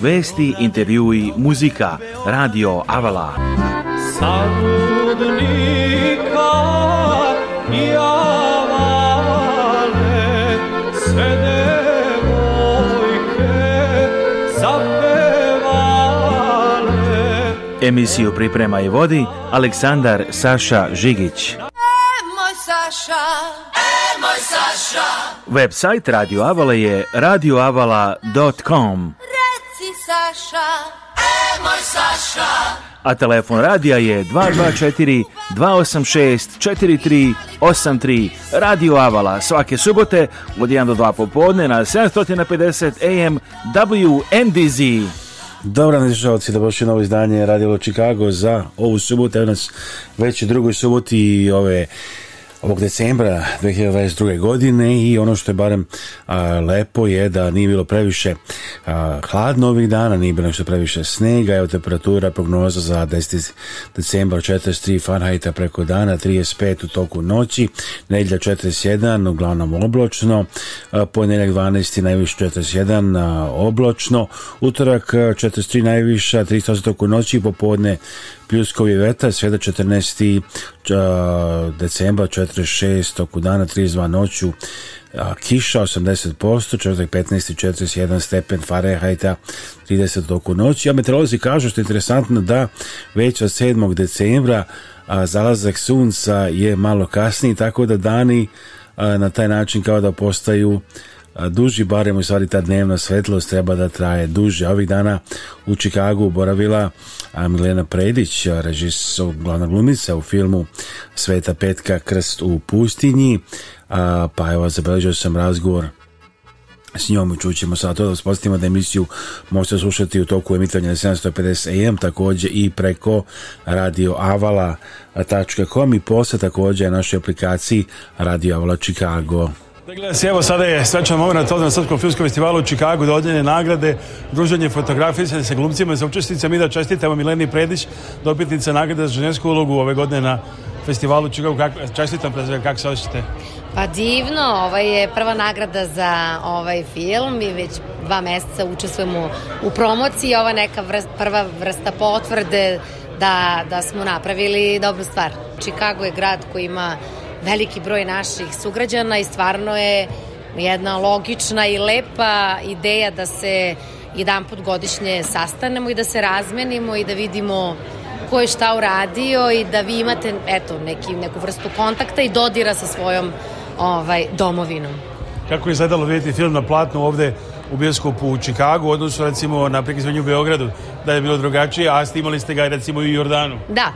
Vesti, intervjui, muzika, radio Avala. Savudnika i Avale, sve devojke zapevale. Emisiju priprema i vodi Aleksandar Saša Žigić. e moj Saša. E, Website Radio Avala je radioavala.com. Saša, e moj Saša. A telefon radija je 224 286 4383 Radio Avala svake subote od 1 do 2 popodne na 750 AM WNDZ. Dobro nam slušalci, da boš novo izdanje Radio Chicago za ovu subotu, evo nas već u drugoj suboti ove ovog decembra 2022. godine i ono što je barem a, lepo je da nije bilo previše a, hladno ovih dana, nije bilo nešto previše snega, evo temperatura prognoza za 10. decembar 43 Fahrenheita preko dana, 35 u toku noći, nedelja 41, uglavnom obločno, ponedeljak 12 najviše 41 a, obločno, utorak 43 najviše, 38 u toku noći, popodne pljuskovi vetar, sveda 14. decembar 4 46, oko dana 32 noću, a kiša 80%, četvrtak 15 41 stepen Fahrenheita 30 oko noći. A meteorolozi kažu što je interesantno da već od 7. decembra a, zalazak sunca je malo kasniji, tako da dani a, na taj način kao da postaju duži, barem u stvari ta dnevna svetlost treba da traje duže. Ovih dana u Čikagu boravila Milena Predić, režisor, glavna glumica u filmu Sveta petka krst u pustinji, pa evo zabeležio sam razgovor s njom čućemo sada to da spostimo da emisiju možete slušati u toku emitanja na 750 AM takođe i preko radioavala.com i posle takođe našoj aplikaciji Radio Avala Chicago. Dakle, se, evo sada je svečan moment na Srpskom filmskom festivalu u Čikagu dodeljene nagrade, druženje fotografisanje sa glumcima i sa učesnicama i da čestitamo Mileni Predić, dobitnica nagrade za žensku ulogu ove godine na festivalu Čikagu. Kak, čestitam, prezve, kako se osjećate? Pa divno, ovo je prva nagrada za ovaj film i već dva meseca učestvujemo u promociji, ova neka vrst, prva vrsta potvrde da, da smo napravili dobru stvar. Čikago je grad koji ima veliki broj naših sugrađana i stvarno je jedna logična i lepa ideja da se jedan put godišnje sastanemo i da se razmenimo i da vidimo ko je šta uradio i da vi imate eto, neki, neku vrstu kontakta i dodira sa svojom ovaj, domovinom. Kako je zadalo vidjeti film na platnu ovde u bioskopu u Čikagu, odnosno recimo na prikazvanju u Beogradu, da je bilo drugačije, a snimali ste ga recimo i u Jordanu. Da,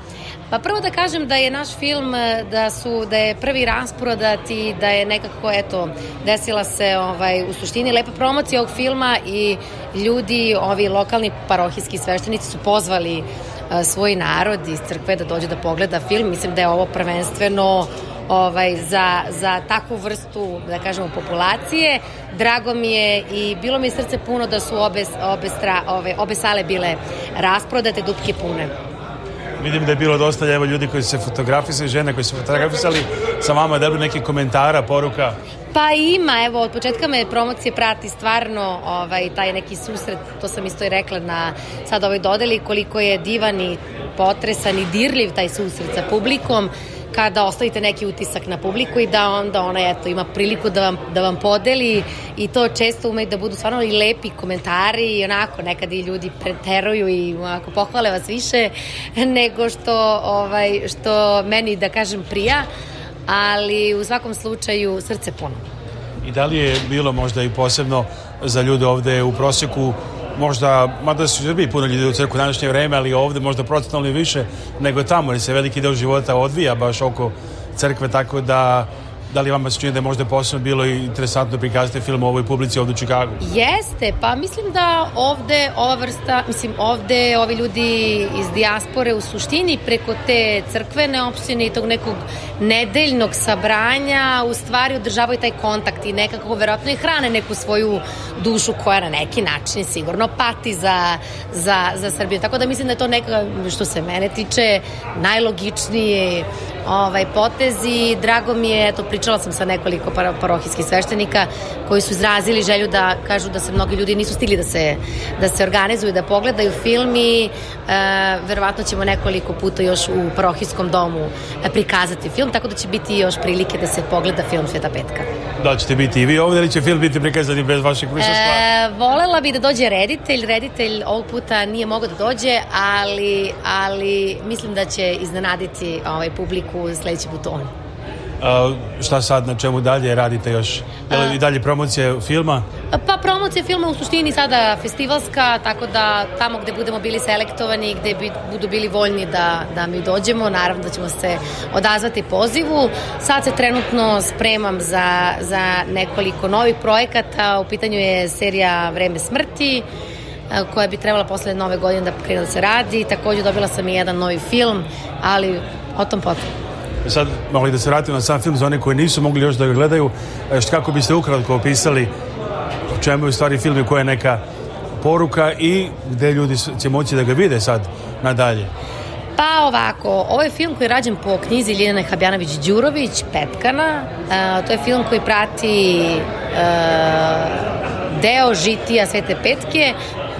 pa prvo da kažem da je naš film, eh, da, su, da je prvi rasprodat i da je nekako, eto, desila se ovaj, u suštini lepa promocija ovog filma i ljudi, ovi lokalni parohijski sveštenici su pozvali eh, svoj narod iz crkve da dođe da pogleda film. Mislim da je ovo prvenstveno uh, ovaj, za, za takvu vrstu, da kažemo, populacije. Drago mi je i bilo mi srce puno da su obe, obe, stra, ove, obe sale bile rasprodate, dupke pune. Vidim da je bilo dosta evo, ljudi koji se fotografisali, žene koji su fotografisali sa vama, je dobro neki komentara, poruka? Pa ima, evo, od početka me promocije prati stvarno ovaj, taj neki susret, to sam isto i rekla na sad ovoj dodeli, koliko je divan i potresan i dirljiv taj susret sa publikom kada ostavite neki utisak na publiku i da onda ona eto ima priliku da vam, da vam podeli i to često ume da budu stvarno i lepi komentari i onako nekad i ljudi preteruju i onako pohvale vas više nego što ovaj što meni da kažem prija ali u svakom slučaju srce puno. I da li je bilo možda i posebno za ljude ovde u proseku možda, mada su u Srbiji puno ljudi u crku današnje vreme, ali ovde možda procentalno više nego tamo, jer se veliki deo života odvija baš oko crkve, tako da Da li vama se čini da je možda posebno bilo interesantno prikazati film ovoj publici ovde u Čikagu? Jeste, pa mislim da ovde ova vrsta, mislim ovde ovi ljudi iz dijaspore u suštini preko te crkvene opštine i tog nekog nedeljnog sabranja u stvari održavaju taj kontakt i nekako verovatno i hrane neku svoju dušu koja na neki način sigurno pati za, za, za Srbiju. Tako da mislim da je to neka, što se mene tiče, najlogičnije ovaj, potezi. Drago mi je, eto, pri pričala sam sa nekoliko parohijskih sveštenika koji su izrazili želju da kažu da se mnogi ljudi nisu stigli da se, da se organizuju, da pogledaju film i e, verovatno ćemo nekoliko puta još u parohijskom domu e, prikazati film, tako da će biti još prilike da se pogleda film Sveta Petka. Da ćete biti i vi ovde ili će film biti prikazan i bez vašeg prisustva? E, volela bi da dođe reditelj, reditelj ovog puta nije mogao da dođe, ali, ali mislim da će iznenaditi ovaj, publiku sledeći put on. A, šta sad, na čemu dalje radite još? Je li dalje promocije filma? Pa promocije filma u suštini sada festivalska, tako da tamo gde budemo bili selektovani, gde bi, budu bili voljni da, da mi dođemo, naravno da ćemo se odazvati pozivu. Sad se trenutno spremam za, za nekoliko novih projekata, u pitanju je serija Vreme smrti, koja bi trebala posle nove godine da krene da se radi. Takođe dobila sam i jedan novi film, ali o tom potom. E sad mogli da se vratimo na sam film za one koji nisu mogli još da ga gledaju, e, što kako biste ukratko opisali o čemu je u stvari film i koja je neka poruka i gde ljudi će moći da ga vide sad nadalje. Pa ovako, ovo je film koji je rađen po knjizi Ljiljane Habjanović-Đurović, Petkana. E, to je film koji prati e, deo žitija Svete Petke,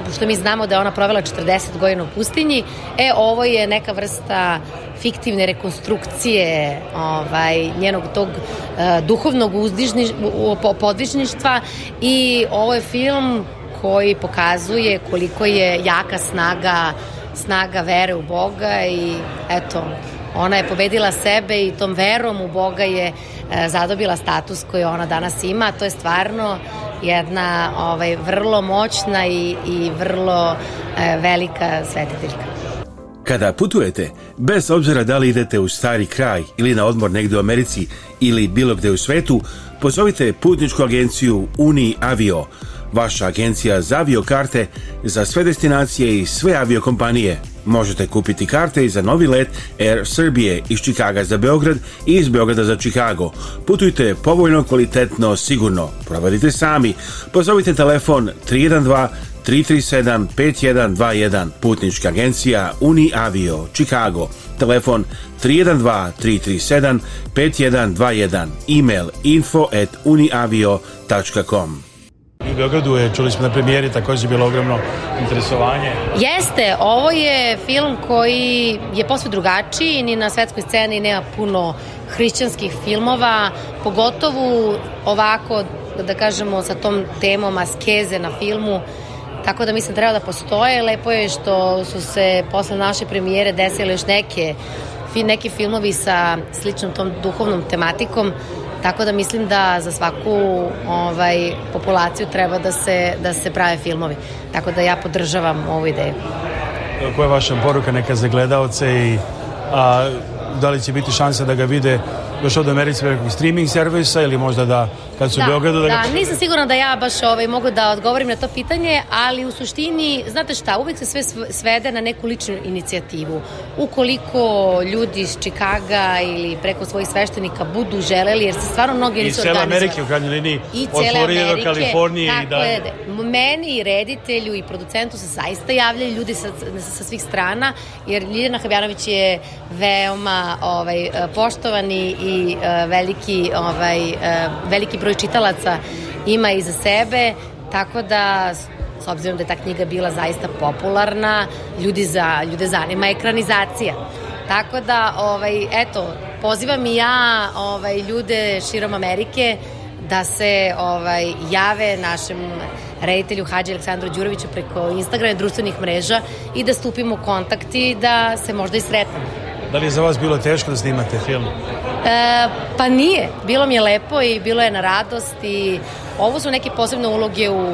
pošto mi znamo da je ona provela 40 godina u pustinji, e, ovo je neka vrsta fiktivne rekonstrukcije ovaj, njenog tog uh, duhovnog uzdižni, podvižništva i ovo je film koji pokazuje koliko je jaka snaga snaga vere u Boga i eto, Ona je pobedila sebe i tom verom u Boga je e, zadobila status koji ona danas ima, to je stvarno jedna ovaj, vrlo moćna i, i vrlo e, velika svetiteljka. Kada putujete, bez obzira da li idete u stari kraj ili na odmor negde u Americi ili bilo gde u svetu, pozovite putničku agenciju Uni Avio – vaša agencija za aviokarte za sve destinacije i sve aviokompanije. Možete kupiti karte i za novi let Air Srbije iz Čikaga za Beograd i iz Beograda za Čikago. Putujte povoljno, kvalitetno, sigurno. Proverite sami. Pozovite telefon 312 337 5121 Putnička agencija Uni Avio, Chicago Telefon 312 337 5121 Email info at uniavio.com U Beogradu je, čuli smo na premijeri, takođe bilo ogromno interesovanje. Jeste, ovo je film koji je posve drugačiji, ni na svetskoj sceni nema puno hrišćanskih filmova, pogotovo ovako, da kažemo, sa tom temom askeze na filmu, Tako da mislim da treba da postoje. Lepo je što su se posle naše premijere desile još neke neki filmovi sa sličnom tom duhovnom tematikom Tako da mislim da za svaku ovaj, populaciju treba da se, da se prave filmovi. Tako da ja podržavam ovu ideju. E, koja je vaša poruka neka za gledaoce i a, da li će biti šansa da ga vide došao do Americe preko streaming servisa ili možda da kad su da, u Beogradu da, da ga... nisam sigurna da ja baš ovaj, mogu da odgovorim na to pitanje, ali u suštini znate šta, uvek se sve svede na neku ličnu inicijativu. Ukoliko ljudi iz Čikaga ili preko svojih sveštenika budu želeli, jer se stvarno mnogi nisu organizovali. I Amerike u krajnjoj liniji, od Floride do Kalifornije i da... Dakle, je, Meni i reditelju i producentu se zaista javljaju ljudi sa, sa svih strana, jer Ljiljana Habjanović je veoma ovaj, poštovani i i e, veliki, ovaj, e, veliki broj čitalaca ima iza sebe, tako da s obzirom da je ta knjiga bila zaista popularna, ljudi za, ljude zanima ekranizacija. Tako da, ovaj, eto, pozivam i ja ovaj, ljude širom Amerike da se ovaj, jave našem reditelju Hadži Aleksandru Đuroviću preko Instagrama i društvenih mreža i da stupimo u kontakt i da se možda i sretnemo. Da li je za vas bilo teško da snimate film? E, pa nije. Bilo mi je lepo i bilo je na radost i ovo su neke posebne uloge u,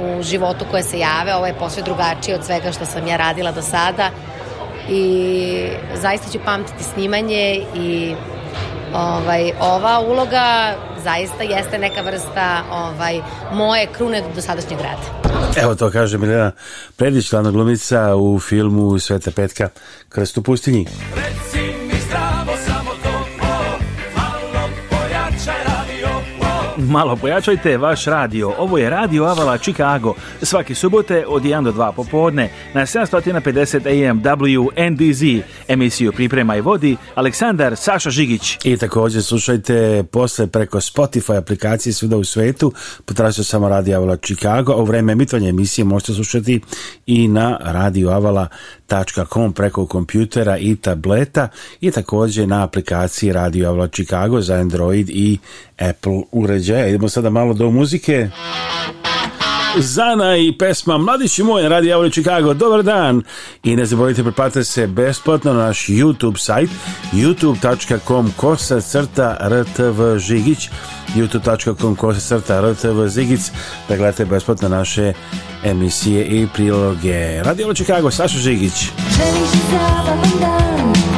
u životu koje se jave. Ovo je posve drugačije od svega što sam ja radila do sada i zaista ću pamtiti snimanje i ovaj, ova uloga zaista jeste neka vrsta ovaj, moje krune do sadašnjeg rada. Evo to kaže Milena Predić, glavna glumica u filmu Sveta Petka Krst u pustinji. Reci! Malo pojačajte vaš radio. Ovo je Radio Avala Chicago. Svake subote od 1 do 2 popodne na 750 AM WNDZ. Emisiju priprema i vodi Aleksandar Saša Žigić. I također slušajte posle preko Spotify aplikacije svuda u svetu. Potražite samo Radio Avala Chicago. A u vreme emitovanja emisije možete slušati i na Radio Avala radio.com preko kompjutera i tableta i takođe na aplikaciji Radio Avla Chicago za Android i Apple uređaja. Idemo sada malo do muzike. Zana i pesma Mladići moj, radi Javoli Chicago. Dobar dan! I ne zaboravite, preplatite se besplatno na naš YouTube sajt youtube.com kosa crta rtv žigić youtube.com kosa crta rtv zigic da gledate besplatno naše emisije i priloge. Radio Chicago, Saša Žigić. Želiš zabavan dan,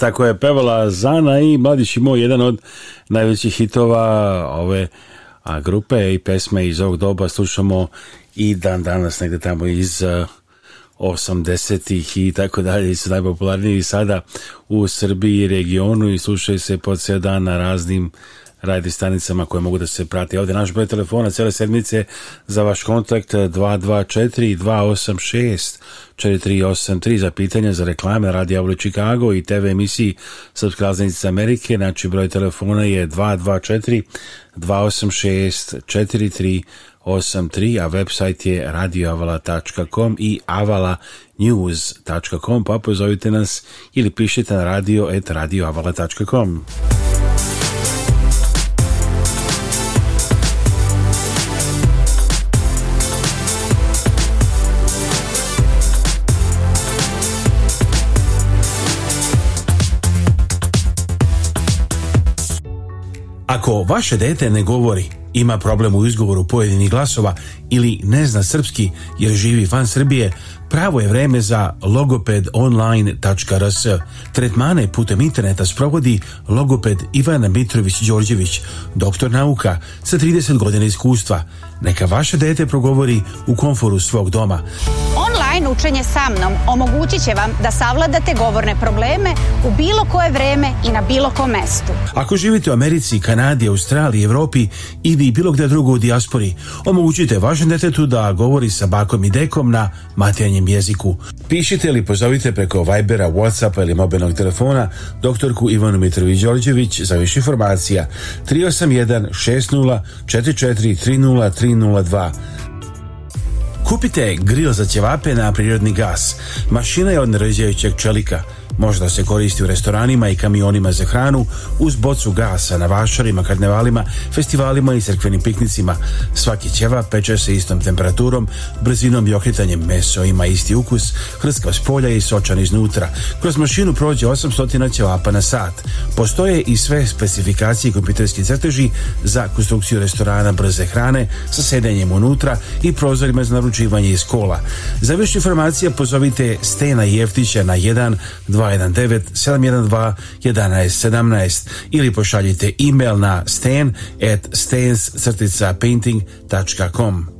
tako je pevala Zana i Mladić i moj, jedan od najvećih hitova ove a grupe i pesme iz ovog doba slušamo i dan danas negde tamo iz 80-ih i tako dalje i su najpopularniji sada u Srbiji regionu i slušaju se po cijel dan na raznim radio stanicama koje mogu da se prati. Ovde naš broj telefona cele sedmice za vaš kontakt 224 286 4383 za pitanja za reklame Radio Javlo Chicago i TV emisiji Srpska raznica Amerike. Znači broj telefona je 224 286 4383 a website je radioavala.com i avalanews.com pa pozovite nas ili pišite na radio.radioavala.com Ako vaše dete ne govori, ima problem u izgovoru pojedinih glasova ili ne zna srpski jer živi van Srbije, pravo je vreme za logopedonline.rs. Tretmane putem interneta sprovodi logoped Ivana Mitrović-Đorđević, doktor nauka sa 30 godina iskustva. Neka vaše dete progovori u konforu svog doma. Online online učenje sa mnom omogući će vam da savladate govorne probleme u bilo koje vreme i na bilo kom mestu. Ako živite u Americi, Kanadi, Australiji, Evropi ili bilo gde drugo u dijaspori, omogućite vašem detetu da govori sa bakom i dekom na matijanjem jeziku. Pišite ili pozovite preko Vibera, Whatsappa ili mobilnog telefona doktorku Ivanu Mitrović-Đorđević za više informacija 381 60 44 30 302 Kupite grill za ćevape na prirodni gas. Mašina je od narađajućeg čelika – Možda se koristi u restoranima i kamionima za hranu uz bocu gasa na vašarima, karnevalima, festivalima i crkvenim piknicima. Svaki ćeva peče se istom temperaturom, brzinom i okretanjem meso ima isti ukus, hrskav spolja i sočan iznutra. Kroz mašinu prođe 800 ćevapa na sat. Postoje i sve specifikacije kompjuterskih crteži za konstrukciju restorana brze hrane sa sedenjem unutra i prozorima za naručivanje iz kola. Za više informacija pozovite Stena Jeftića na 1 2 219 712 11 ili pošaljite e-mail na stan at stans-painting.com.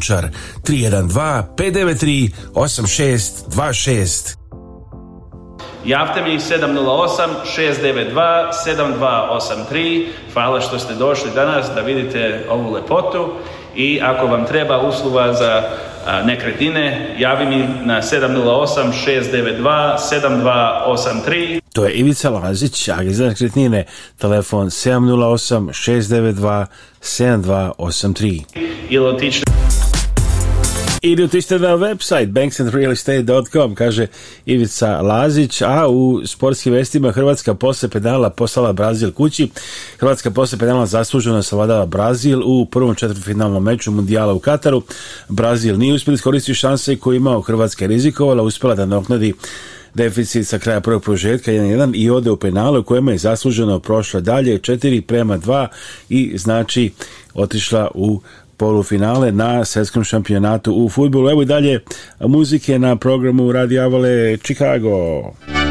Lončar 312 593 8626 Javte mi 708 692 7283. Hvala što ste došli danas da vidite ovu lepotu i ako vam treba usluga za nekretnine, javi mi na 708 692 7283. To je Ivica Lazić, agent za nekretnine, telefon 708 692 7283. Ili otičite Idite isto na website banksandrealestate.com kaže Ivica Lazić, a u sportskim vestima Hrvatska posle penala poslala Brazil kući. Hrvatska posle penala zasluženo savladava Brazil u prvom četvrtfinalnom meču mundijala u Kataru. Brazil nije uspjela da iskoristiti šanse koje imao Hrvatska rizikovala, uspjela da naknadi deficit sa kraja prvog prožetka 1-1 i ode u penale u kojima je zasluženo prošla dalje 4 prema 2 i znači otišla u polufinale na svetskom šampionatu u futbolu. Evo i dalje muzike na programu Radio Avale Chicago. Chicago.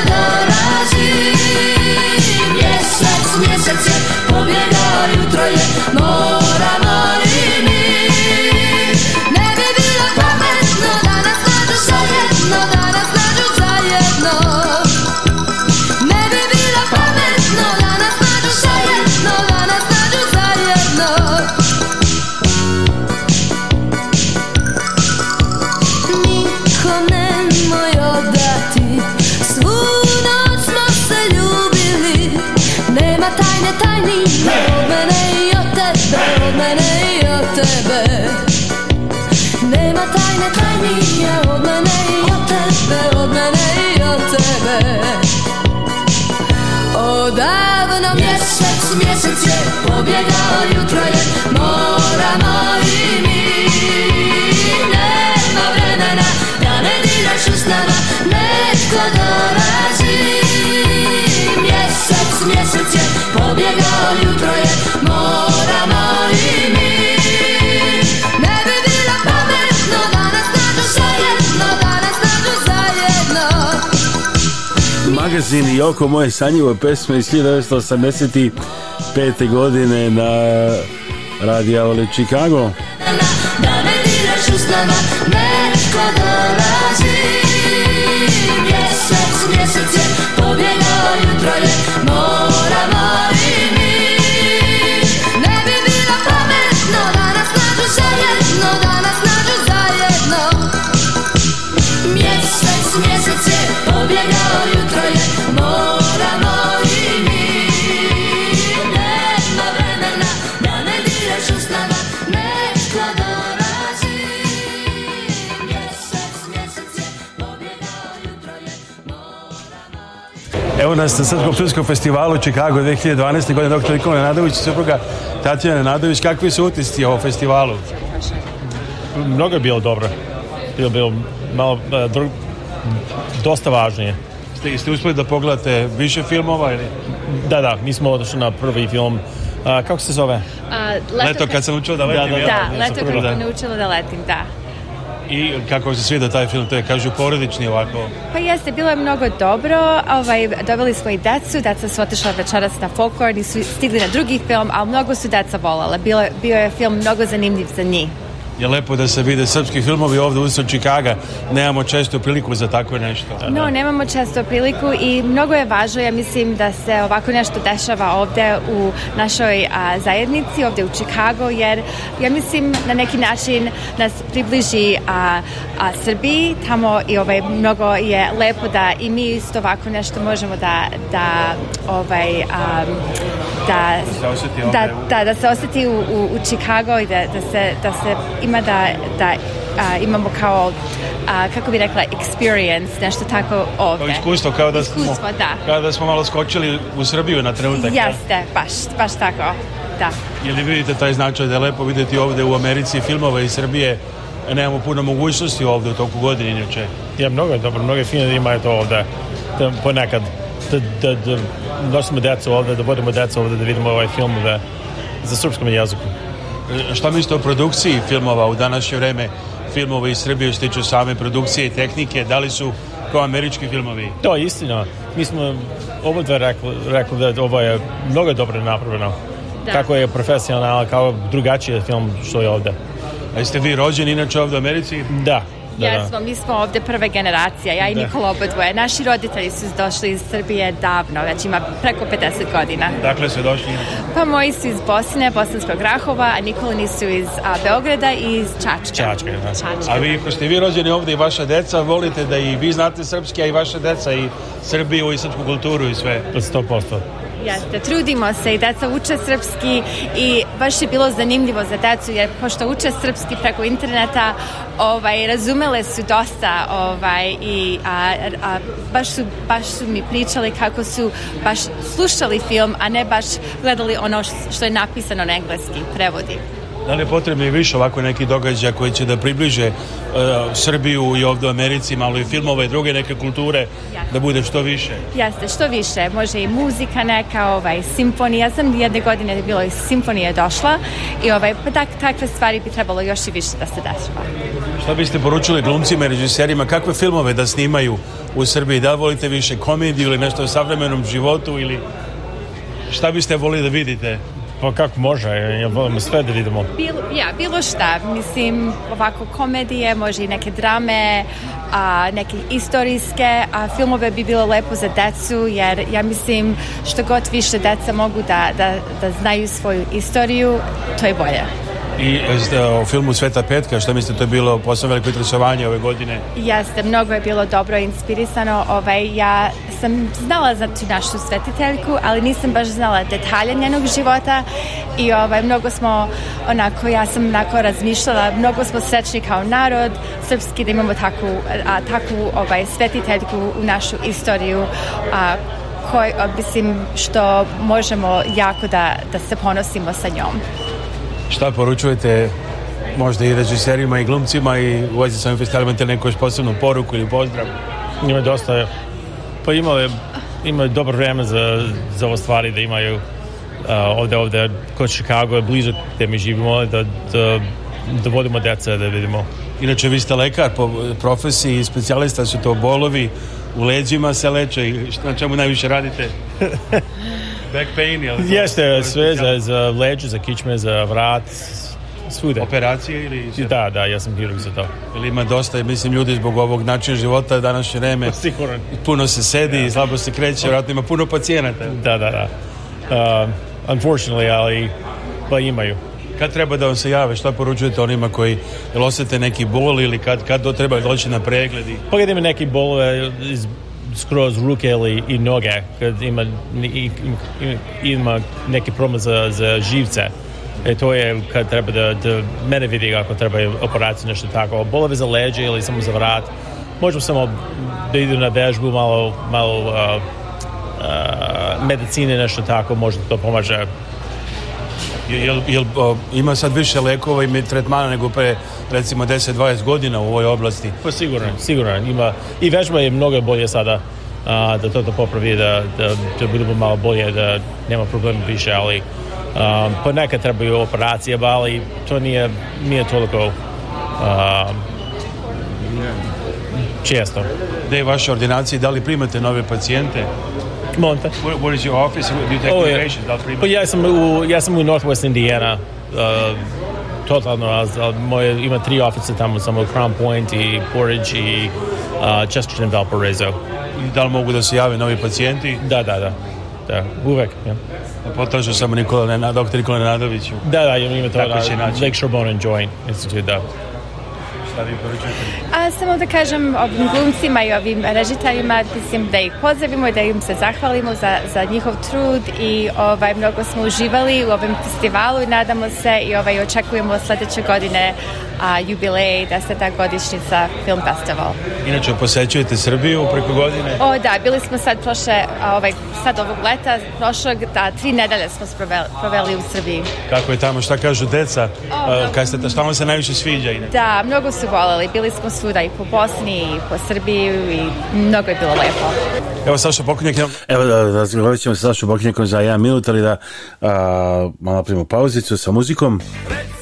dolazi Mjesec, mjesec je pobjegao, jutro je noć mjesec je pobjegao jutro je magazin i oko moje sanjivo pesme iz 1985. godine na Radio Avali Chicago. Da ne direš usnama, nečko dolazi. Mjesec, mjesec je pobjegao jutro je moj. Evo nas na Srpskom filmskom festivalu u 2012. godine, dr. Nikola Nadović, i supruga Tatjana Nadović, Kakvi su utisci o festivalu? Mnogo je bilo dobro. Bilo bilo malo e, drug, dosta važnije. Ste, ste uspeli da pogledate više filmova ili? Da, da, mi smo otišli na prvi film a, kako se zove? A, leto, leto kad, kad sam učila da letim. Da, da, ja, da, da leto kad sam naučila da letim, da i kako se svi taj film, to je kažu porodični ovako. Pa jeste, bilo je mnogo dobro, ovaj, dobili smo i decu, deca su otišla večeras na folklor, nisu stigli na drugi film, ali mnogo su deca volala, bio, bio je film mnogo zanimljiv za njih je lepo da se vide srpski filmovi ovde u Čikaga. Nemamo često priliku za tako nešto. No, nemamo često priliku i mnogo je važno, ja mislim, da se ovako nešto dešava ovde u našoj a, zajednici, ovde u Čikago, jer ja mislim na neki način nas približi a, a Srbiji, tamo i ovaj, mnogo je lepo da i mi isto ovako nešto možemo da, da ovaj, a, da se da, da, da se osjeti da, da, da u, u, u Chicago i da, da, se, da se ima da, da a, imamo kao a, kako bi rekla experience, nešto tako ovdje. Kao iskustvo, kao da, smo, iskustvo, da. Kao da smo malo skočili u Srbiju na trenutak. Jeste, baš, baš tako, da. Je vidite taj značaj da je lepo videti ovde u Americi filmove iz Srbije nemamo puno mogućnosti ovde u toku godine inače. Ja, mnogo je dobro, mnogo je fine da ima to ovdje ponekad da, da, da nosimo deca ovde, da vodimo decu ovde, da vidimo ovaj film da, za srpskom jeziku. E, šta mislite o produkciji filmova u današnje vreme? Filmova iz Srbije stiču same produkcije i tehnike, da li su kao američki filmovi? To je istina. Mi smo oba dva rekli, rekli da ovo je mnogo dobro napravljeno. Da. Kako je profesionalno, kao drugačiji film što je ovde. A jeste vi rođeni inače ovde u Americi? Da, Da, da. mi smo ovde prve generacija, ja i da. Nikola obodvoje. Naši roditelji su došli iz Srbije davno, već ima preko 50 godina. Dakle su došli? Pa moji su iz Bosne, Bosanskog Rahova, a Nikolini su iz a, Beograda i iz Čačka. Čačka, da. Čačka. A vi, ako da. ste vi rođeni ovde i vaša deca, volite da i vi znate srpski, a i vaša deca i Srbiju i srpsku kulturu i sve. 100%. Jeste, trudimo se i deca uče srpski i baš je bilo zanimljivo za decu jer pošto uče srpski preko interneta ovaj, razumele su dosta ovaj, i a, a, baš, su, baš su mi pričali kako su baš slušali film, a ne baš gledali ono što je napisano na engleski prevodi. Da li je potrebno više ovako neki događaja koji će da približe uh, Srbiju i ovdje u Americi, malo i filmove i druge neke kulture, Jasne. da bude što više? Jeste, što više. Može i muzika neka, ovaj, simfonija. Ja sam jedne godine je bilo i simfonija došla i ovaj, pa tak, takve stvari bi trebalo još i više da se dešava. Šta biste poručili glumcima i režiserima? Kakve filmove da snimaju u Srbiji? Da volite više komediju ili nešto o savremenom životu ili šta biste volili da vidite? Pa kako može? Ja volimo sve da vidimo. Bilo, ja, bilo šta. Mislim, ovako komedije, može i neke drame, a, neke istorijske, a filmove bi bilo lepo za decu, jer ja mislim što god više deca mogu da, da, da znaju svoju istoriju, to je bolje. I o filmu Sveta Petka, što mislite, to je bilo posebno veliko interesovanje ove godine? Jeste, mnogo je bilo dobro inspirisano. Ovaj, ja sam znala znači, našu svetiteljku, ali nisam baš znala detalje njenog života i ovaj, mnogo smo, onako, ja sam onako razmišljala, mnogo smo srećni kao narod, srpski, da imamo takvu, a, takvu ovaj, svetiteljku u našu istoriju, a, koj, mislim, što možemo jako da, da se ponosimo sa njom šta poručujete možda i režiserima i glumcima i u vezi s ovim festivalima imate neku još posebnu poruku ili pozdrav? Ima dosta, pa imao je, imao dobro vreme za, za ovo stvari da imaju uh, ovde, ovde kod Chicago je blizu gde mi živimo da, da, da vodimo deca da vidimo. Inače, vi ste lekar po profesiji specijalista su to bolovi u leđima se leče i na čemu najviše radite? back pain, jel? Jeste, sve za, da. za leđe, za kičme, za vrat, svude. Operacije ili... Sve? Da, da, ja sam hirurg za to. Ili ima dosta, mislim, ljudi zbog ovog načina života današnje vreme. Puno se sedi, ja. Da. slabo se kreće, vjerojatno ima puno pacijenata. Da, da, da. Uh, unfortunately, ali pa imaju. Kad treba da vam se jave, šta poručujete onima koji jel osete neki bol ili kad, kad do treba doći na pregled? I... Pa kad ima neki bol iz skroz ruke ili i noge kad ima, ima neki problem za, za živce E to je kad treba da, da mene vidi ako treba operaciju, nešto tako. Bolove za leđe ili samo za vrat. Možemo samo da idu na vežbu, malo, malo uh, uh, medicine, nešto tako, možda to pomaže Jel, jel, ima sad više lekova i tretmana nego pre recimo 10-20 godina u ovoj oblasti? Pa sigurno, sigurno. Ima, I vežba je mnogo bolje sada a, da to, da popravi, da, da, da budemo malo bolje, da nema problema više, ali a, pa neka trebaju operacije, ali to nije, nije toliko a, često. Da je vaša ordinacija, da li primate nove pacijente? Monte. te. What, what is your office? Do you take oh, donations? Da li pa ja sam u, ja sam u Northwest Indiana. Uh, totalno, a, a moje, ima tri office tamo, samo Crown Point i Porridge i uh, Chesterton Valparaiso. I da li mogu da se jave novi pacijenti? Da, da, da. da uvek, ja. Da Potražio samo Nikola, doktor Nikola Nenadoviću. Da, da, ima to. Tako da, Lakeshore Bone and Joint Institute, da. A, samo da kažem ovim glumcima i ovim režitajima, mislim da ih pozdravimo i da im se zahvalimo za, za njihov trud i ovaj, mnogo smo uživali u ovom festivalu i nadamo se i ovaj, očekujemo sledeće godine a, jubilej, deseta godišnjica Film Festival. Inače, posećujete Srbiju preko godine? O, da, bili smo sad prošle, ovaj, sad ovog leta, prošlog, da, tri nedelje smo sproveli, proveli u Srbiji. Kako je tamo, šta kažu deca? O, a, kad ste, šta vam se najviše sviđa? Ine? Da, mnogo su voljeli, bili smo svuda i po Bosni, i po Srbiji, i mnogo je bilo lepo. Evo Saša Bokonjak. Evo da, razgovorit ćemo sa Sašom Bokonjakom za jedan minut, ali da a, malo primimo pauzicu sa muzikom. Reci!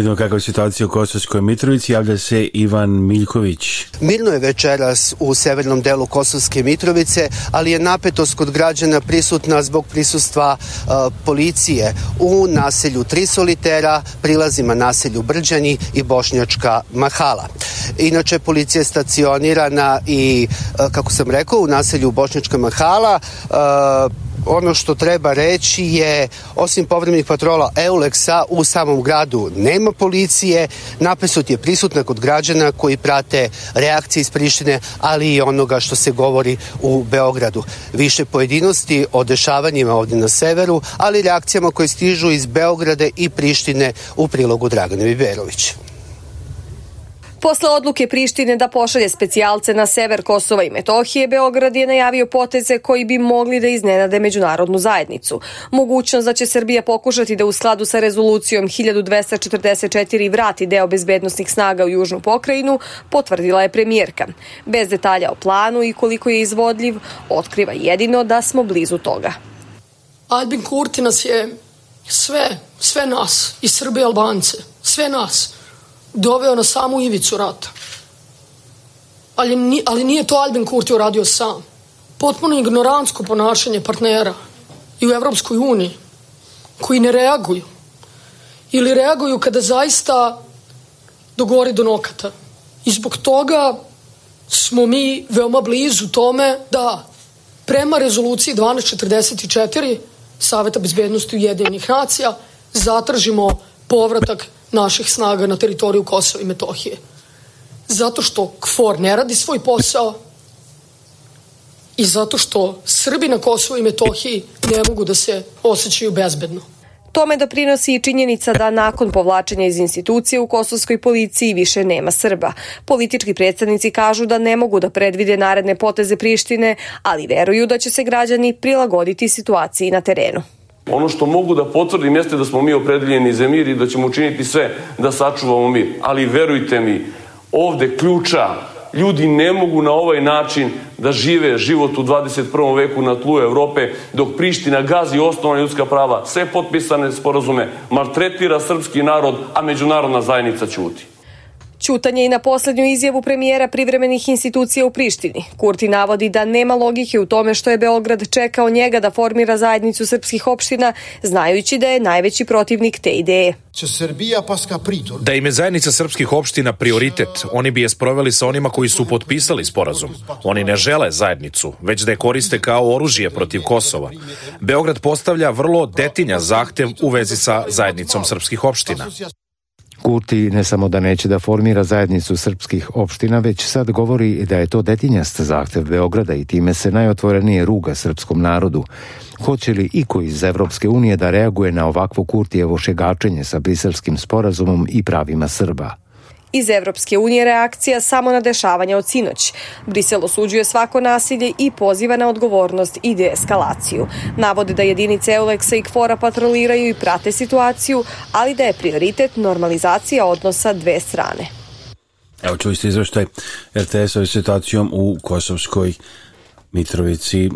vidimo kakva je situacija u Kosovskoj Mitrovici. Javlja se Ivan Miljković. Mirno je večeras u severnom delu Kosovske Mitrovice, ali je napetost kod građana prisutna zbog prisustva uh, policije u naselju Trisolitera, prilazima naselju Brđani i Bošnjačka Mahala. Inače, policija je stacionirana i, uh, kako sam rekao, u naselju Bošnjačka Mahala, uh, ono što treba reći je, osim povremenih patrola Euleksa, u samom gradu nema policije, napesut je prisutna kod građana koji prate reakcije iz Prištine, ali i onoga što se govori u Beogradu. Više pojedinosti o dešavanjima ovde na severu, ali reakcijama koje stižu iz Beograde i Prištine u prilogu Dragane Biberovića. Posle odluke Prištine da pošalje specijalce na sever Kosova i Metohije, Beograd je najavio poteze koji bi mogli da iznenade međunarodnu zajednicu. Mogućnost da će Srbija pokušati da u skladu sa rezolucijom 1244 vrati deo bezbednostnih snaga u južnu pokrajinu, potvrdila je premijerka. Bez detalja o planu i koliko je izvodljiv, otkriva jedino da smo blizu toga. Albin Kurti nas je sve, sve nas, i Srbe i Albance, sve nas, doveo na samu ivicu rata. Ali, ali nije to Albin Kurti uradio sam. Potpuno ignorantsko ponašanje partnera i u Evropskoj uniji koji ne reaguju ili reaguju kada zaista dogori do nokata. I zbog toga smo mi veoma blizu tome da prema rezoluciji 1244 Saveta bezbednosti Ujedinjenih nacija zatražimo povratak naših snaga na teritoriju Kosova i Metohije. Zato što KFOR ne radi svoj posao i zato što Srbi na Kosovo i Metohiji ne mogu da se osjećaju bezbedno. Tome doprinosi i činjenica da nakon povlačenja iz institucije u kosovskoj policiji više nema Srba. Politički predstavnici kažu da ne mogu da predvide naredne poteze Prištine, ali veruju da će se građani prilagoditi situaciji na terenu. Ono što mogu da potvrdim jeste da smo mi opredeljeni za mir i da ćemo učiniti sve da sačuvamo mir. Ali verujte mi, ovde ključa ljudi ne mogu na ovaj način da žive život u 21. veku na tlu Evrope, dok Priština gazi osnovna ljudska prava, sve potpisane sporazume, maltretira srpski narod, a međunarodna zajednica ćuti. Ćutanje i na poslednju izjavu premijera privremenih institucija u Prištini. Kurti navodi da nema logike u tome što je Beograd čekao njega da formira zajednicu srpskih opština, znajući da je najveći protivnik te ideje. Da im je zajednica srpskih opština prioritet, oni bi je sproveli sa onima koji su potpisali sporazum. Oni ne žele zajednicu, već da je koriste kao oružje protiv Kosova. Beograd postavlja vrlo detinja zahtev u vezi sa zajednicom srpskih opština. Kurti ne samo da neće da formira zajednicu srpskih opština, već sad govori da je to detinjast zahtev Beograda i time se najotvorenije ruga srpskom narodu. Hoće li iko iz Evropske unije da reaguje na ovakvo Kurtijevo šegačenje sa briselskim sporazumom i pravima Srba? Iz Evropske unije reakcija samo na dešavanja od sinoć. Brisel osuđuje svako nasilje i poziva na odgovornost i deeskalaciju. Navode da jedinice Euleksa i Kvora patroliraju i prate situaciju, ali da je prioritet normalizacija odnosa dve strane. Evo čuli ste izveštaj RTS-a situacijom u Kosovskoj Mitrovici.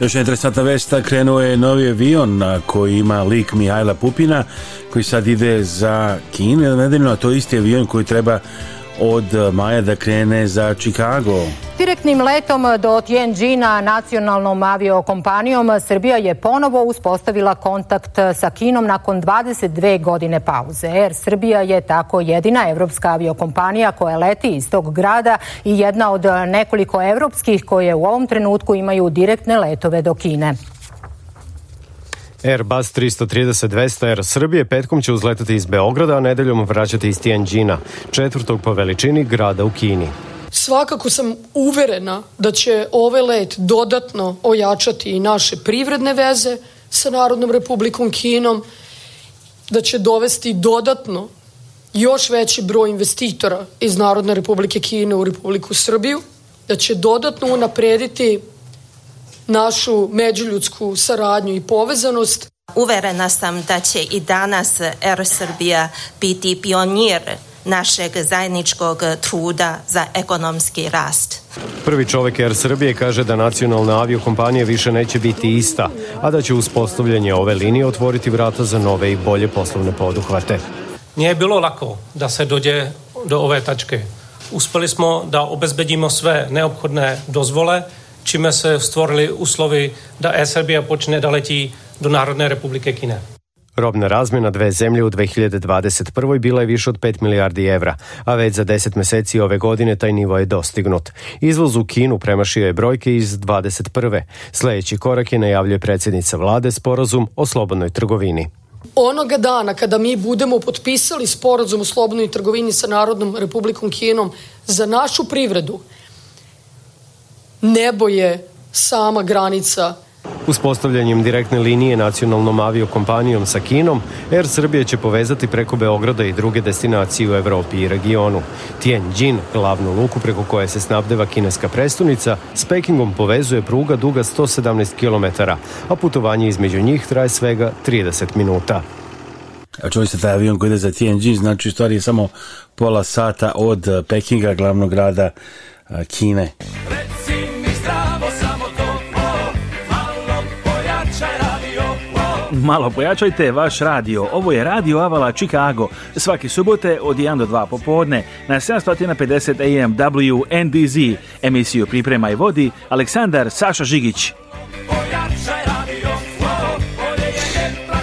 Još 4 sata vesta krenuo je novi avion na koji ima lik Mihajla Pupina koji sad ide za Kinu nedeljno, a to je isti avion koji treba od maja da krene za Chicago. Direktnim letom do Tianjina nacionalnom aviokompanijom Srbija je ponovo uspostavila kontakt sa Kinom nakon 22 godine pauze. Air Srbija je tako jedina evropska aviokompanija koja leti iz tog grada i jedna od nekoliko evropskih koje u ovom trenutku imaju direktne letove do Kine. Airbus 330-200 Air Srbije petkom će uzletati iz Beograda, a nedeljom vraćati iz Tianjina, četvrtog po veličini grada u Kini. Svakako sam uverena da će ovaj let dodatno ojačati i naše privredne veze sa Narodnom republikom Kinom, da će dovesti dodatno još veći broj investitora iz Narodne republike Kine u Republiku Srbiju, da će dodatno unaprediti našu međuljudsku saradnju i povezanost. Uverena sam da će i danas Air Srbija biti pionir našeg zajedničkog truda za ekonomski rast. Prvi čovek Air Srbije kaže da nacionalna aviokompanija više neće biti ista, a da će uspostavljanje ove linije otvoriti vrata za nove i bolje poslovne poduhvate. Nije bilo lako da se dođe do ove tačke. Uspeli smo da obezbedimo sve neophodne dozvole, čime se stvorili uslovi da Srbija počne da leti do Narodne republike Kine. Robna razmjena dve zemlje u 2021. bila je više od 5 milijardi evra, a već za 10 meseci ove godine taj nivo je dostignut. Izvoz u Kinu premašio je brojke iz 21. Sljedeći korak je najavljuje predsjednica vlade sporazum o slobodnoj trgovini. Onoga dana kada mi budemo potpisali sporazum o slobodnoj trgovini sa Narodnom republikom Kinom za našu privredu, nebo je sama granica Uspostavljanjem direktne linije nacionalnom aviokompanijom sa Kinom, Air Srbije će povezati preko Beograda i druge destinacije u Evropi i regionu. Tianjin, glavnu luku preko koje se snabdeva kineska prestonica, s Pekingom povezuje pruga duga 117 km, a putovanje između njih traje svega 30 minuta. A čuli ste taj avion koji ide za Tianjin, znači u stvari je samo pola sata od Pekinga, glavnog grada Kine. Reci! Malo pojačajte vaš radio. Ovo je Radio Avala Chicago. Svaki subote od 1 do 2 popodne na 750 AM WNDZ. Emisiju priprema i vodi Aleksandar Saša Žigić.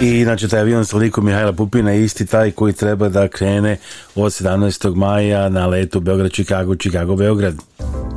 I inače taj avion s liku Mihajla Pupina isti taj koji treba da krene od 17. maja na letu Beograd-Čikago, Chicago, Chicago, beograd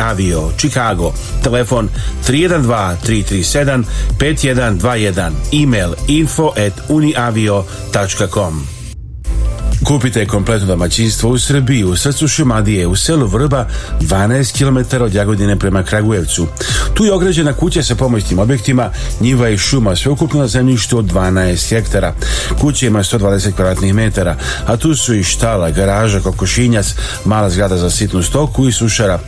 avio, Chicago, telefon 312 337 5121, email info at uniavio.com. Kupite kompletno domaćinstvo u Srbiji, u srcu Šumadije, u selu Vrba, 12 km od Jagodine prema Kragujevcu. Tu je ograđena kuća sa pomoćnim objektima, njiva i šuma, sveukupno na zemljištu od 12 hektara. Kuća ima 120 kvadratnih metara, a tu su i štala, garaža, kokošinjac, mala zgrada za sitnu stoku i sušara.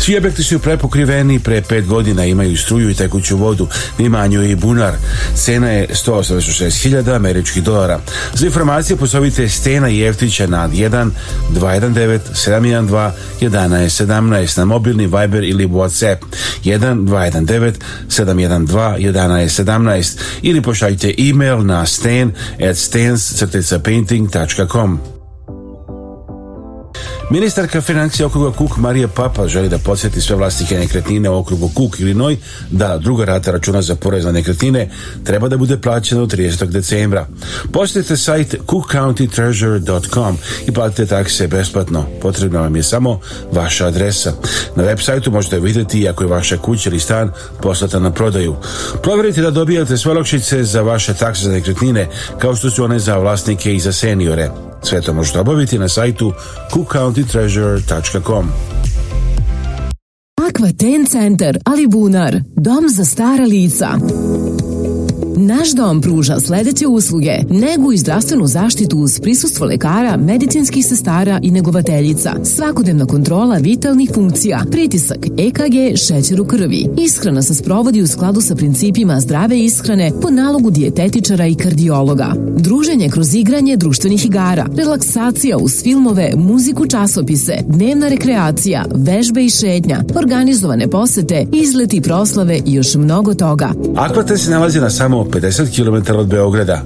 Svi objekti su prepokriveni, pre 5 godina imaju struju i tekuću vodu, imanju i bunar. Cena je 186.000 američkih dolara. Za informacije posovite Stena Jeftića na 1 219 712 1117 na mobilni Viber ili WhatsApp 1 219 712 1117 ili pošaljite e-mail na stan at stans-painting.com. Ministarka financija okruga Kuk Marija Papa želi da podsjeti sve vlasnike nekretnine u okrugu Kuk ili Noj da druga rata računa za porez na nekretnine treba da bude plaćena do 30. decembra. Posjetite sajt cookcountytreasure.com i platite takse besplatno. Potrebna vam je samo vaša adresa. Na web sajtu možete vidjeti ako je vaša kuća ili stan poslata na prodaju. Proverite da dobijate sve olakšice za vaše takse za nekretnine kao što su one za vlasnike i za seniore. Sve to možete obaviti na sajtu cookcountytreasure.com. Aqua Ten Center, Alibunar, dom za stara lica. Naš dom pruža sledeće usluge. Negu i zdravstvenu zaštitu uz prisustvo lekara, medicinskih sestara i negovateljica. Svakodnevna kontrola vitalnih funkcija, pritisak, EKG, šećer u krvi. Ishrana se sprovodi u skladu sa principima zdrave ishrane po nalogu dijetetičara i kardiologa. Druženje kroz igranje društvenih igara, relaksacija uz filmove, muziku, časopise, dnevna rekreacija, vežbe i šetnja, organizovane posete, izleti, proslave i još mnogo toga. Aklaten se nalazi na samo samo 50 km od Beograda.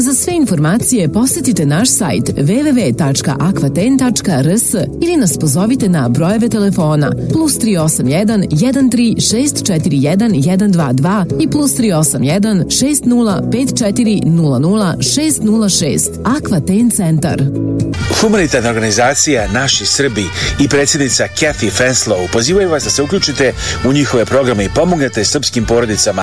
Za sve informacije posetite naš sajt www.akvaten.rs ili nas pozovite na brojeve telefona plus 381 13 641 122 i plus 381 60 54 00 606 Akvaten centar. Humanitarna organizacija Naši Srbi i predsjednica Kathy Fenslow pozivaju vas da se uključite u njihove programe i pomognete srpskim porodicama.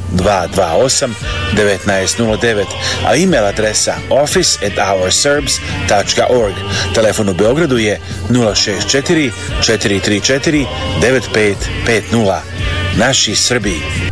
228 1909, a email adresa office at ourserbs.org. Telefon u Beogradu je 064 434 9550. Naši Srbiji.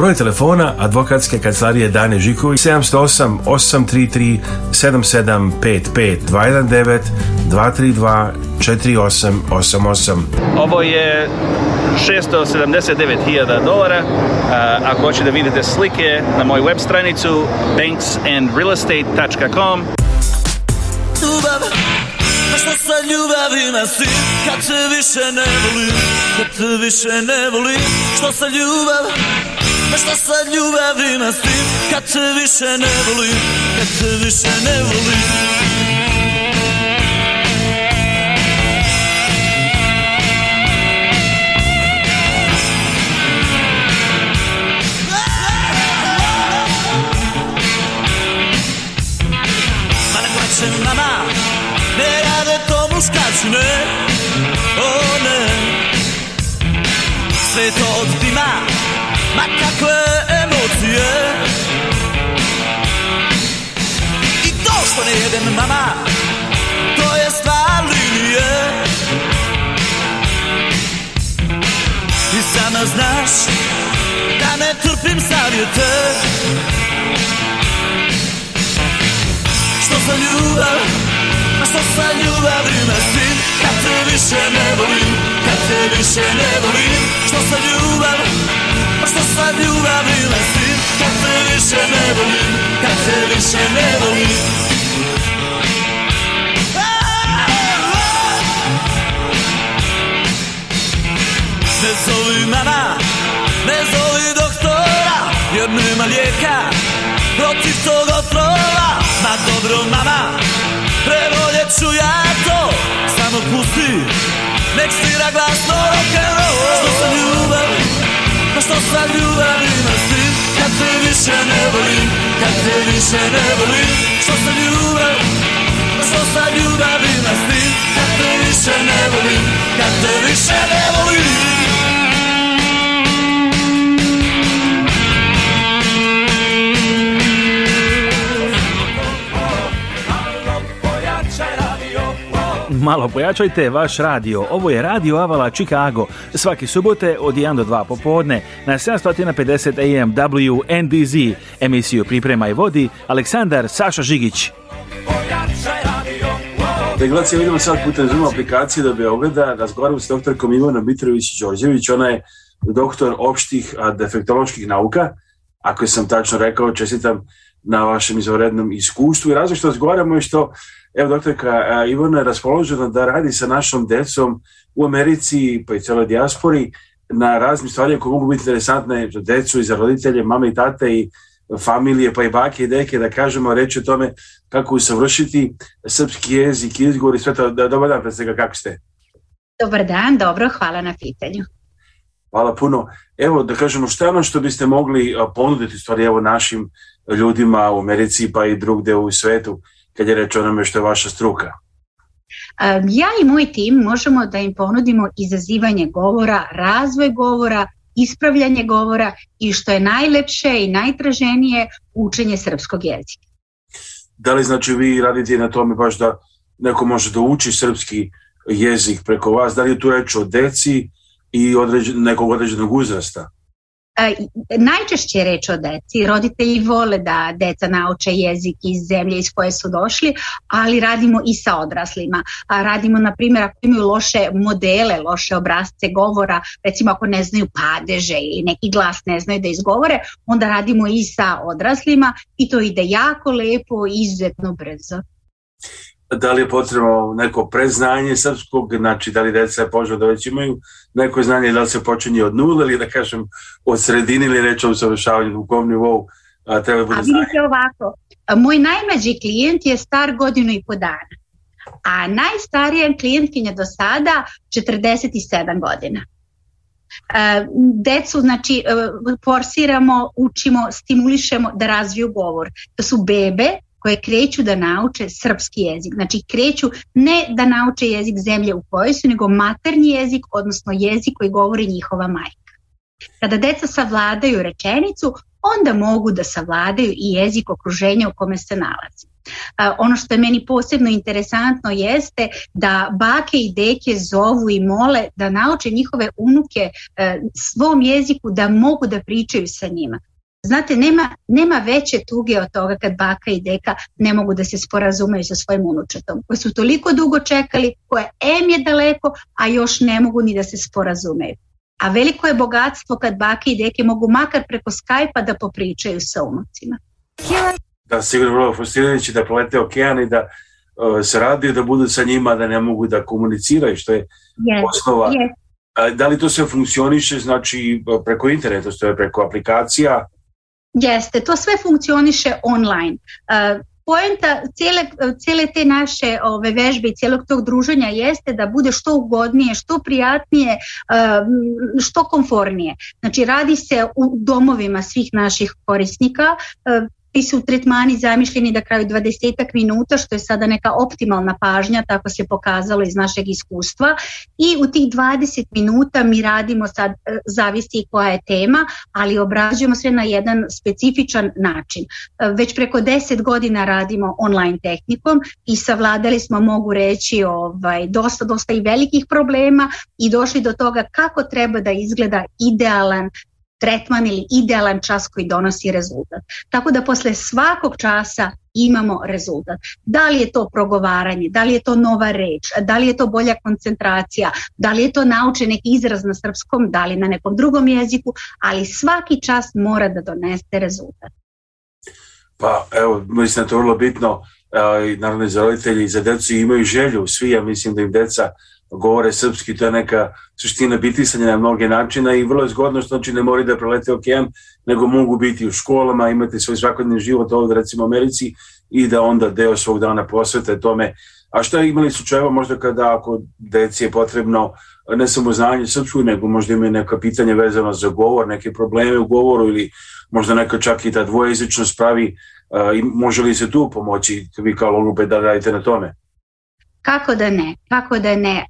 Broj telefona advokatske kancelarije Dane Žiković 708 833 7755 219 232 4888. Ovo je 679.000 dolara. Ako hoćete da vidite slike na moju web stranicu banksandrealestate.com Ljubav, pa šta sa ljubavi nasi Kad te više ne volim, kad te više ne volim Što sa ljubav, Ma šta sa ljubavi na stim Kad te više ne volim Kad te više ne volim Ma pa ne plaćem mama Ne rade to muškaci, ne O ne Sve to od dima Ma kakve emocije I to što ne jedem mama To je stvar linije Ti sama znaš Da ne trpim savjete Što za ljubav Ma što sa ljubavi na sin Kad te više ne volim Kad te više ne volim Što za ljubav što sad ljubavi ne svi Kad se više ne volim, kad se više ne volim Ne zovi mama, ne zovi doktora Jer nema lijeka protiv tog otrova Ma dobro mama, prevoljet ću ja to Samo pusti, nek svira glasno rock'n'roll Što sam ljubav Pa što sa ljubavi nosim Kad te više ne volim Kad te više ne volim Što sa ljubavi Pa što sa ljubavi nosim Kad te više ne volim Kad te više ne volim malo pojačajte vaš radio. Ovo je Radio Avala Chicago. Svaki subote od 1 do 2 popodne na 750 AM WNDZ. Emisiju priprema i vodi Aleksandar Saša Žigić. Regulacija vidimo sad putem Zoom aplikacije do da Beograda. Razgovaram s doktorkom Ivanom Mitrović-Đorđević. Ona je doktor opštih defektoloških nauka. Ako sam tačno rekao, čestitam na vašem izvanrednom iskustvu i razlog što razgovaramo je što Evo, doktorka Ivona je raspoložena da radi sa našom decom u Americi, pa i celoj dijaspori, na raznim stvarima koje mogu biti interesantne za decu i za roditelje, mame i tate i familije, pa i bake i deke, da kažemo reći o tome kako usavršiti srpski jezik, izgovor i sve to. Da, dobar dan, pre svega, kako ste? Dobar dan, dobro, hvala na pitanju. Hvala puno. Evo, da kažemo, šta je ono što biste mogli ponuditi stvari evo, našim ljudima u Americi pa i drugde u svetu? kad je reč o onome što je vaša struka? Ja i moj tim možemo da im ponudimo izazivanje govora, razvoj govora, ispravljanje govora i što je najlepše i najtraženije učenje srpskog jezika. Da li znači vi radite na tome baš da neko može da uči srpski jezik preko vas, da li je tu reč o deci i određen, nekog određenog uzrasta? E, najčešće je reč o deci. Roditelji vole da deca nauče jezik iz zemlje iz koje su došli, ali radimo i sa odraslima. Radimo, na primjer, ako imaju loše modele, loše obrazce govora, recimo ako ne znaju padeže ili neki glas ne znaju da izgovore, onda radimo i sa odraslima i to ide jako lepo i izuzetno brzo da li je potrebno neko preznanje srpskog, znači da li deca je da već imaju neko znanje, da li se počinje od nula ili da kažem od sredine ili reč o usavršavanju duhovnom nivou, a, treba da bude znanje. A vidite ovako, moj najmlađi klijent je star godinu i po dana, a najstarija klijentkinja do sada 47 godina. E, decu, znači, e, forsiramo, učimo, stimulišemo da razviju govor. To su bebe koje kreću da nauče srpski jezik. Znači kreću ne da nauče jezik zemlje u kojoj su, nego maternji jezik, odnosno jezik koji govori njihova majka. Kada deca savladaju rečenicu, onda mogu da savladaju i jezik okruženja u kome se nalazi. Ono što je meni posebno interesantno jeste da bake i deke zovu i mole da nauče njihove unuke e, svom jeziku da mogu da pričaju sa njima. Znate, nema, nema veće tuge od toga kad baka i deka ne mogu da se sporazumeju sa svojim unučetom, koji su toliko dugo čekali, koje M je daleko, a još ne mogu ni da se sporazumeju. A veliko je bogatstvo kad baka i deke mogu makar preko Skype-a da popričaju sa unucima. Da, sigurno vrlo frustrirajuće da prolete okean i da uh, se radi da budu sa njima, da ne mogu da komuniciraju, što je yes, osnova. Yes. Da li to sve funkcioniše, znači preko interneta, što je preko aplikacija, Jeste, to sve funkcioniše online. Uh, poenta cele, cele te naše ove vežbe i celog tog druženja jeste da bude što ugodnije, što prijatnije, e, što konfornije. Znači radi se u domovima svih naših korisnika, e, Ti su tretmani zamišljeni da kraju 20 minuta, što je sada neka optimalna pažnja, tako se pokazalo iz našeg iskustva. I u tih 20 minuta mi radimo sad, e, zavisti koja je tema, ali obrađujemo sve na jedan specifičan način. E, već preko 10 godina radimo online tehnikom i savladali smo, mogu reći, ovaj, dosta, dosta i velikih problema i došli do toga kako treba da izgleda idealan tretman ili idealan čas koji donosi rezultat. Tako da posle svakog časa imamo rezultat. Da li je to progovaranje, da li je to nova reč, da li je to bolja koncentracija, da li je to naučen neki izraz na srpskom, da li na nekom drugom jeziku, ali svaki čas mora da donese rezultat. Pa evo, mislim da je vrlo bitno i naravno roditelji i za decu imaju želju, svi ja mislim da im deca govore srpski, to je neka suština bitisanja na mnoge načina i vrlo je zgodno znači, ne moraju da prelete okean, nego mogu biti u školama, imate svoj svakodnevni život ovdje recimo u Americi i da onda deo svog dana posvete tome. A što je imali slučajeva možda kada ako deci je potrebno ne samo znanje srpskog, nego možda imaju neka pitanja vezana za govor, neke probleme u govoru ili možda neka čak i ta dvojezičnost pravi i može li se tu pomoći vi kao logoped da radite na tome? Kako da ne? Kako da ne?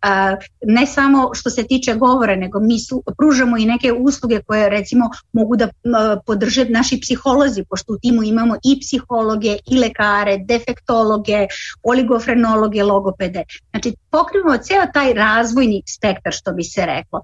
Ne samo što se tiče govora, nego mi su, pružamo i neke usluge koje recimo mogu da podrže naši psiholozi, pošto u timu imamo i psihologe, i lekare, defektologe, oligofrenologe, logopede. Znači pokrivamo ceo taj razvojni spektar što bi se reklo.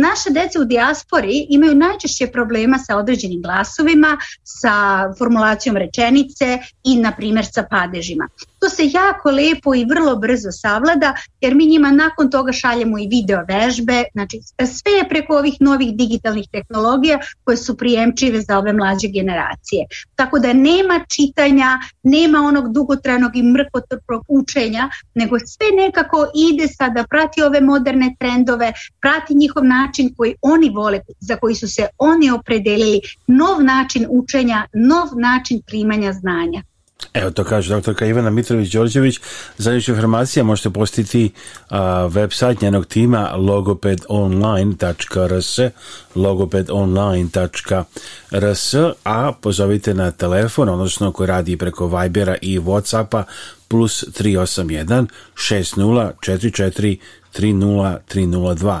Naše dece u dijaspori imaju najčešće problema sa određenim glasovima, sa formulacijom rečenice i na primjer sa padežima. To se jako lepo i vrlo brzo savlada, jer mi njima nakon toga šaljemo i video vežbe, znači sve je preko ovih novih digitalnih tehnologija koje su prijemčive za ove mlađe generacije. Tako da nema čitanja, nema onog dugotranog i mrkotrpnog učenja, nego sve nekako ide sada, prati ove moderne trendove, prati njihov način koji oni vole, za koji su se oni opredelili, nov način učenja, nov način primanja znanja. Evo to kaže doktorka Ivana Mitrović-Đorđević. Za još informacija možete postiti a, sajt njenog tima logopedonline.rs logopedonline.rs a pozovite na telefon, odnosno koji radi preko Vibera i Whatsappa plus 381 6044 30302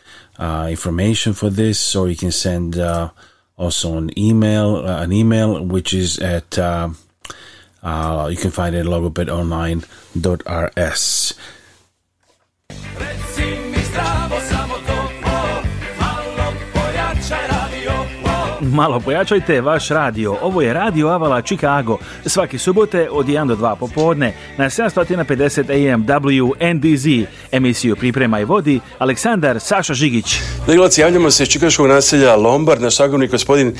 Uh, information for this, or you can send uh, also an email, uh, an email which is at you can find it at logopetonline.rs. Let's malo pojačajte vaš radio. Ovo je Radio Avala Chicago. Svake subote od 1 do 2 popodne na 750 AM WNDZ. Emisiju priprema i vodi Aleksandar Saša Žigić. Neglac, javljamo se iz čikaškog naselja Lombard. Naš sagovnik gospodin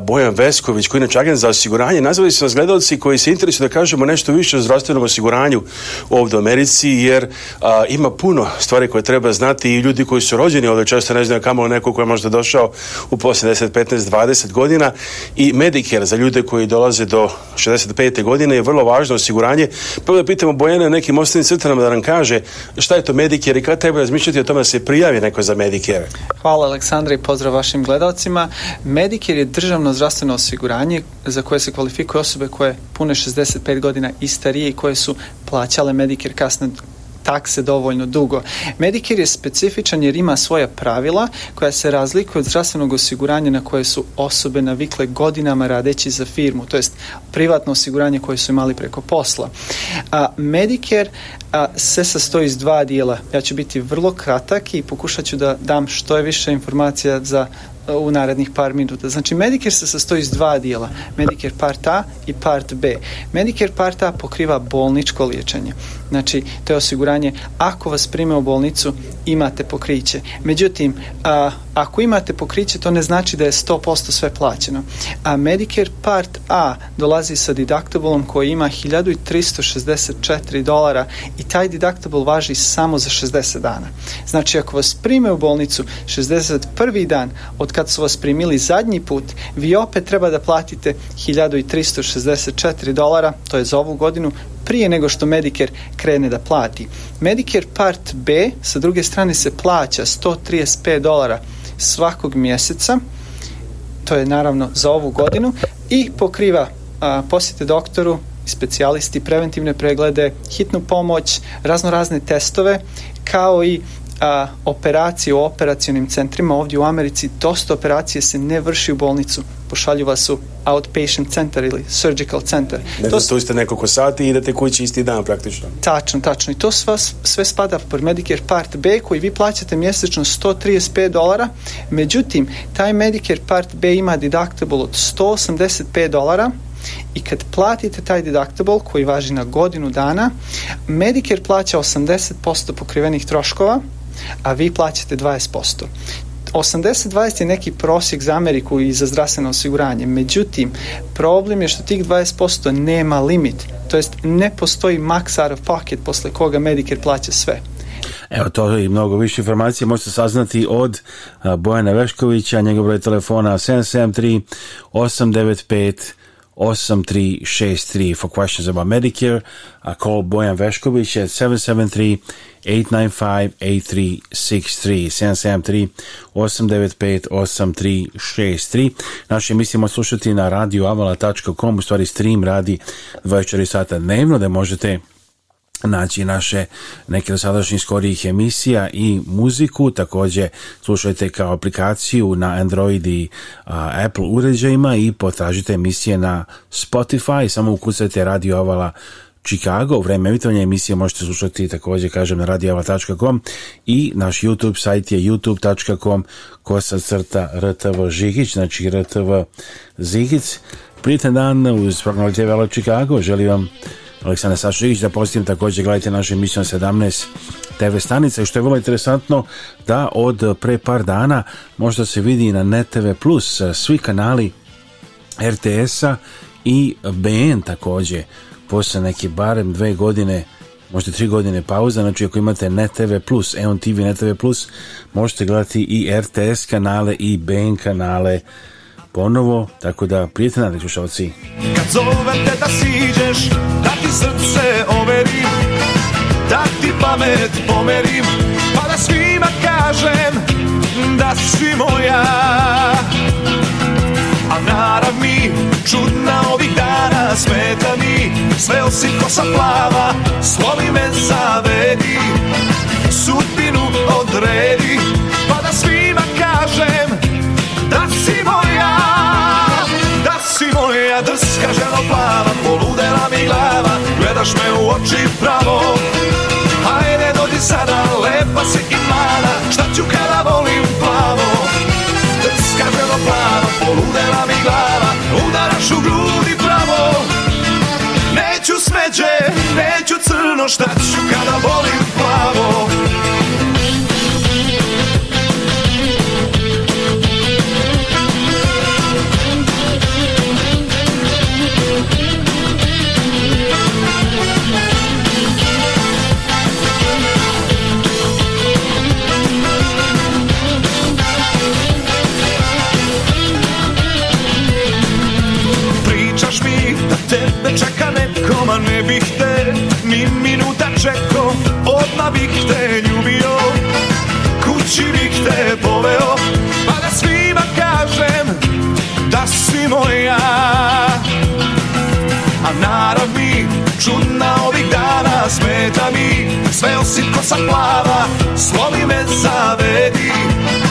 Bojan Vesković, koji je inače za osiguranje. Nazvali su nas gledalci koji se interesuju da kažemo nešto više o zdravstvenom osiguranju ovde u Americi, jer a, ima puno stvari koje treba znati i ljudi koji su rođeni ovde često ne znaju kamo neko koji je možda došao u posle 10, 15, 20 20 godina i Medicare za ljude koji dolaze do 65. godine je vrlo važno osiguranje. Prvo da pitamo Bojana nekim osnovnim crtanama da nam kaže šta je to Medicare i kada treba razmišljati o tome da se prijavi neko za Medicare. Hvala Aleksandra i pozdrav vašim gledalcima. Medicare je državno zdravstveno osiguranje za koje se kvalifikuju osobe koje pune 65 godina i starije i koje su plaćale Medicare kasne takse dovoljno dugo. Medicare je specifičan jer ima svoja pravila koja se razlikuju od zdravstvenog osiguranja na koje su osobe navikle godinama radeći za firmu, to jest privatno osiguranje koje su imali preko posla. A Medicare a, se sastoji iz dva dijela. Ja ću biti vrlo kratak i pokušat ću da dam što je više informacija za u narednih par minuta. Znači, Medicare se sastoji iz dva dijela, Medicare part A i part B. Medicare part A pokriva bolničko liječenje. Znači, to je osiguranje. Ako vas prime u bolnicu, imate pokriće. Međutim, a, ako imate pokriće, to ne znači da je 100% sve plaćeno. A Medicare Part A dolazi sa deductiblom koji ima 1364 dolara i taj deductible važi samo za 60 dana. Znači, ako vas prime u bolnicu 61. dan od kad su vas primili zadnji put, vi opet treba da platite 1364 dolara, to je za ovu godinu, prije nego što Medicare krene da plati. Medicare part B sa druge strane se plaća 135 dolara svakog mjeseca, to je naravno za ovu godinu, i pokriva a, posjete doktoru, specijalisti, preventivne preglede, hitnu pomoć, razno razne testove, kao i a, operacije u operacionim centrima ovdje u Americi, dosta operacije se ne vrši u bolnicu. Pošalju vas u outpatient center ili surgical center. Dakle, to tu ste nekoliko sati i idete kući isti dan praktično. Tačno, tačno. I to sva, sve spada pod Medicare Part B koji vi plaćate mjesečno 135 dolara. Međutim, taj Medicare Part B ima deductible od 185 dolara i kad platite taj deductible koji važi na godinu dana, Medicare plaća 80% pokrivenih troškova, a vi plaćate 20%. 80-20 je neki prosjek za Ameriku i za zdravstveno osiguranje. Međutim, problem je što tih 20% nema limit, to jest ne postoji max out of pocket posle koga Medicare plaća sve. Evo to je i mnogo više informacije možete saznati od Bojana Veškovića, njegov broj telefona 773 895 8363 for questions about Medicare. I uh, call Bojan Vešković at 773-895-8363. 773-895-8363. Naše mislimo slušati na radioavala.com, u stvari stream radi 24 sata dnevno, da možete naći naše neke dosadašnjih skorijih emisija i muziku. Takođe slušajte kao aplikaciju na Android i a, Apple uređajima i potražite emisije na Spotify. Samo ukucajte Radio Ovala Chicago. U vreme emitovanja emisije možete slušati takođe, kažem, na radioava.com i naš YouTube sajt je youtube.com kosa crta rtv žigić, znači rtv zigic. Prijetan dan uz Radio Velo Chicago. Želim vam Aleksandar Sašović, da pozitivno također gledajte našu emisiju na 17 TV stanica i što je vrlo interesantno da od pre par dana možda se vidi na NETV Plus svi kanali RTS-a i BN također posle neke barem dve godine možda tri godine pauza, znači ako imate Net TV+, EON TV, Net TV+, možete gledati i RTS kanale i BN kanale ponovo, tako da prijatelj na Kad zovete da siđeš ti srce overim Da ti pamet pomerim Pa da svima kažem Da si moja A narav mi Čudna ovih dana Smeta mi Sve osim kosa plava Slovi me zavedi Sudbinu odredi Pa da svima kažem Da si moja Da si moja drska ženo plava Polu gledaš me u oči pravo Hajde dođi sada, lepa si i mlada Šta ću kada volim plavo Drska vrelo plava, poludela mi glava Udaraš u grudi pravo Neću smeđe, neću crno Šta ću kada volim plavo čeko, odmah bih te ljubio, kući bih te poveo, pa da svima kažem da si moja. A narod mi, čudna ovih dana, smeta mi, sve ositko sam plava, slovi me zavedi.